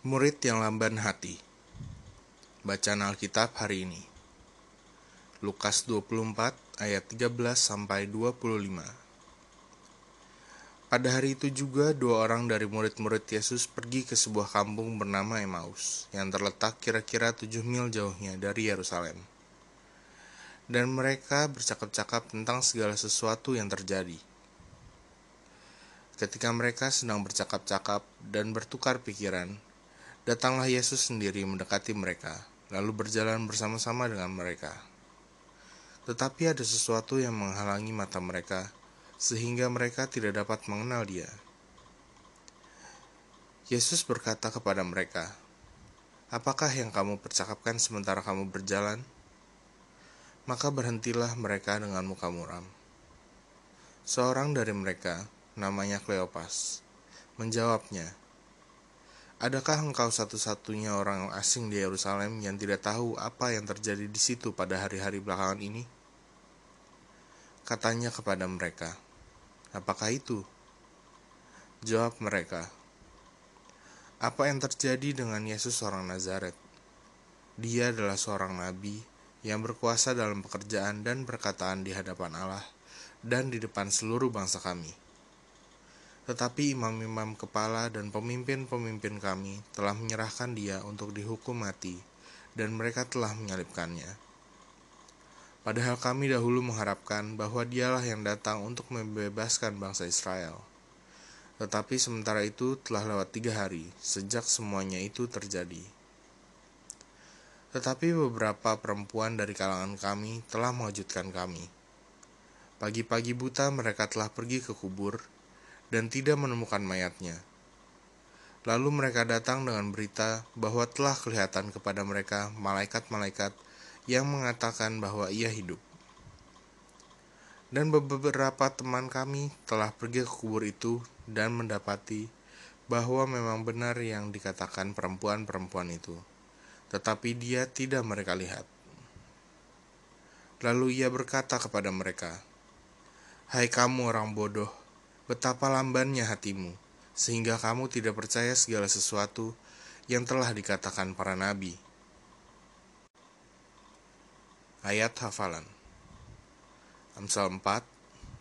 Murid yang lamban hati. Bacaan Alkitab hari ini. Lukas 24 ayat 13 sampai 25. Pada hari itu juga dua orang dari murid-murid Yesus pergi ke sebuah kampung bernama Emmaus yang terletak kira-kira 7 mil jauhnya dari Yerusalem. Dan mereka bercakap-cakap tentang segala sesuatu yang terjadi. Ketika mereka sedang bercakap-cakap dan bertukar pikiran, Datanglah Yesus sendiri mendekati mereka, lalu berjalan bersama-sama dengan mereka. Tetapi ada sesuatu yang menghalangi mata mereka, sehingga mereka tidak dapat mengenal Dia. Yesus berkata kepada mereka, "Apakah yang kamu percakapkan sementara kamu berjalan?" Maka berhentilah mereka dengan muka muram. Seorang dari mereka, namanya Kleopas, menjawabnya, Adakah engkau satu-satunya orang asing di Yerusalem yang tidak tahu apa yang terjadi di situ pada hari-hari belakangan ini? Katanya kepada mereka, "Apakah itu?" Jawab mereka, "Apa yang terjadi dengan Yesus orang Nazaret? Dia adalah seorang nabi yang berkuasa dalam pekerjaan dan perkataan di hadapan Allah dan di depan seluruh bangsa kami." Tetapi imam-imam kepala dan pemimpin-pemimpin kami telah menyerahkan dia untuk dihukum mati, dan mereka telah menyalibkannya. Padahal kami dahulu mengharapkan bahwa dialah yang datang untuk membebaskan bangsa Israel. Tetapi sementara itu telah lewat tiga hari sejak semuanya itu terjadi. Tetapi beberapa perempuan dari kalangan kami telah mengejutkan kami. Pagi-pagi buta mereka telah pergi ke kubur dan tidak menemukan mayatnya. Lalu mereka datang dengan berita bahwa telah kelihatan kepada mereka malaikat-malaikat yang mengatakan bahwa ia hidup. Dan beberapa teman kami telah pergi ke kubur itu dan mendapati bahwa memang benar yang dikatakan perempuan-perempuan itu, tetapi dia tidak mereka lihat. Lalu ia berkata kepada mereka, "Hai kamu orang bodoh, betapa lambannya hatimu, sehingga kamu tidak percaya segala sesuatu yang telah dikatakan para nabi. Ayat hafalan Amsal 4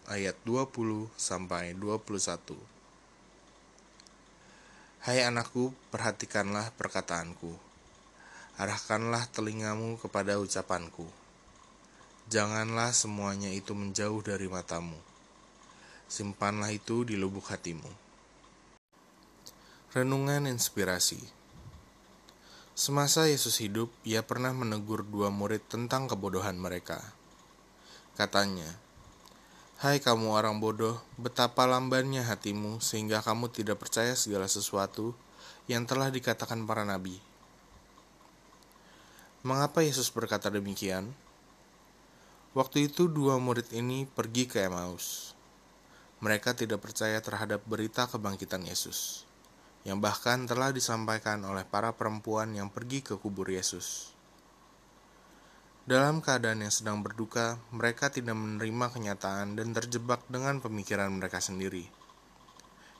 ayat 20 sampai 21 Hai anakku, perhatikanlah perkataanku. Arahkanlah telingamu kepada ucapanku. Janganlah semuanya itu menjauh dari matamu simpanlah itu di lubuk hatimu. Renungan inspirasi Semasa Yesus hidup, ia pernah menegur dua murid tentang kebodohan mereka. Katanya, Hai kamu orang bodoh, betapa lambannya hatimu sehingga kamu tidak percaya segala sesuatu yang telah dikatakan para nabi. Mengapa Yesus berkata demikian? Waktu itu dua murid ini pergi ke Emmaus mereka tidak percaya terhadap berita kebangkitan Yesus, yang bahkan telah disampaikan oleh para perempuan yang pergi ke kubur Yesus. Dalam keadaan yang sedang berduka, mereka tidak menerima kenyataan dan terjebak dengan pemikiran mereka sendiri.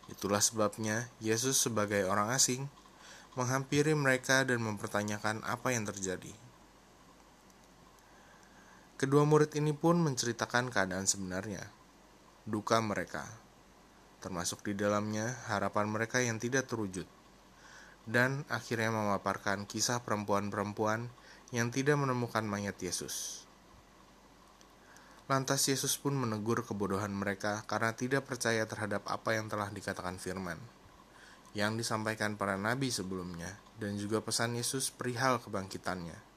Itulah sebabnya Yesus, sebagai orang asing, menghampiri mereka dan mempertanyakan apa yang terjadi. Kedua murid ini pun menceritakan keadaan sebenarnya duka mereka, termasuk di dalamnya harapan mereka yang tidak terwujud, dan akhirnya memaparkan kisah perempuan-perempuan yang tidak menemukan mayat Yesus. Lantas Yesus pun menegur kebodohan mereka karena tidak percaya terhadap apa yang telah dikatakan firman, yang disampaikan para nabi sebelumnya, dan juga pesan Yesus perihal kebangkitannya.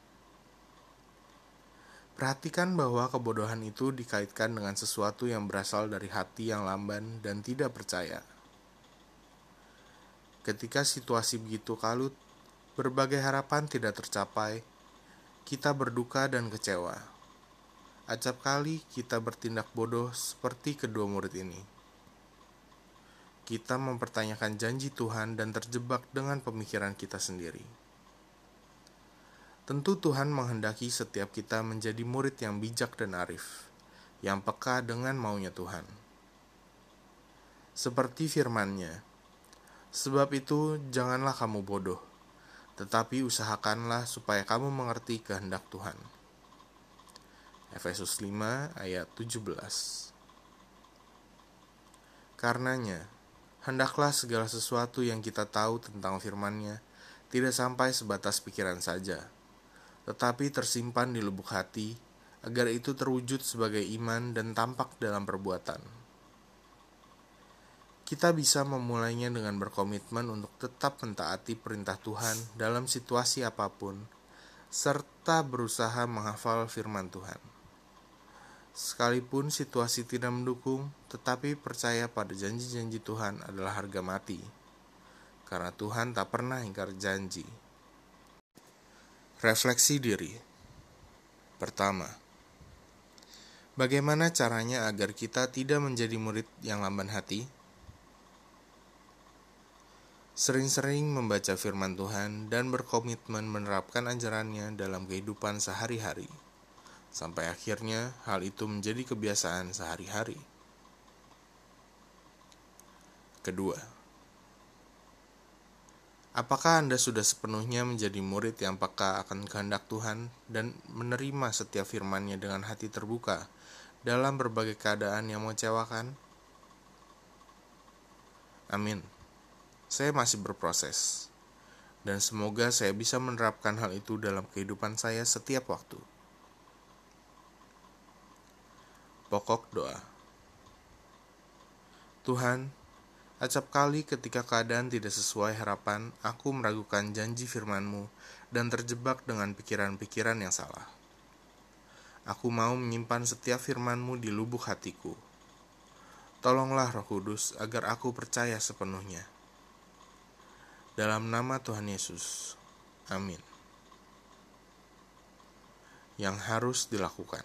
Perhatikan bahwa kebodohan itu dikaitkan dengan sesuatu yang berasal dari hati yang lamban dan tidak percaya. Ketika situasi begitu kalut, berbagai harapan tidak tercapai, kita berduka dan kecewa. Acap kali kita bertindak bodoh seperti kedua murid ini. Kita mempertanyakan janji Tuhan dan terjebak dengan pemikiran kita sendiri. Tentu Tuhan menghendaki setiap kita menjadi murid yang bijak dan arif, yang peka dengan maunya Tuhan. Seperti firman-Nya, sebab itu janganlah kamu bodoh, tetapi usahakanlah supaya kamu mengerti kehendak Tuhan. Efesus 5 ayat 17 Karenanya, hendaklah segala sesuatu yang kita tahu tentang firman-Nya tidak sampai sebatas pikiran saja, tetapi tersimpan di lubuk hati, agar itu terwujud sebagai iman dan tampak dalam perbuatan. Kita bisa memulainya dengan berkomitmen untuk tetap mentaati perintah Tuhan dalam situasi apa pun, serta berusaha menghafal firman Tuhan. Sekalipun situasi tidak mendukung, tetapi percaya pada janji-janji Tuhan adalah harga mati. Karena Tuhan tak pernah ingkar janji. Refleksi diri. Pertama, bagaimana caranya agar kita tidak menjadi murid yang lamban hati? Sering-sering membaca firman Tuhan dan berkomitmen menerapkan ajarannya dalam kehidupan sehari-hari sampai akhirnya hal itu menjadi kebiasaan sehari-hari. Kedua, apakah Anda sudah sepenuhnya menjadi murid yang peka akan kehendak Tuhan dan menerima setiap firman-Nya dengan hati terbuka dalam berbagai keadaan yang mengecewakan? Amin. Saya masih berproses, dan semoga saya bisa menerapkan hal itu dalam kehidupan saya setiap waktu. Pokok doa. Tuhan, acap kali ketika keadaan tidak sesuai harapan, aku meragukan janji firman-Mu dan terjebak dengan pikiran-pikiran yang salah. Aku mau menyimpan setiap firman-Mu di lubuk hatiku. Tolonglah Roh Kudus agar aku percaya sepenuhnya. Dalam nama Tuhan Yesus. Amin. Yang harus dilakukan.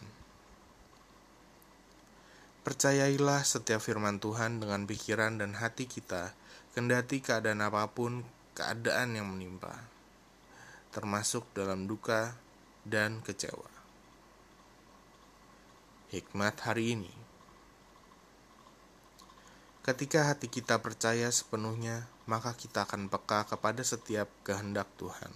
Percayailah setiap firman Tuhan dengan pikiran dan hati kita, kendati keadaan apa pun keadaan yang menimpa, termasuk dalam duka dan kecewa. Hikmat hari ini Ketika hati kita percaya sepenuhnya, maka kita akan peka kepada setiap kehendak Tuhan.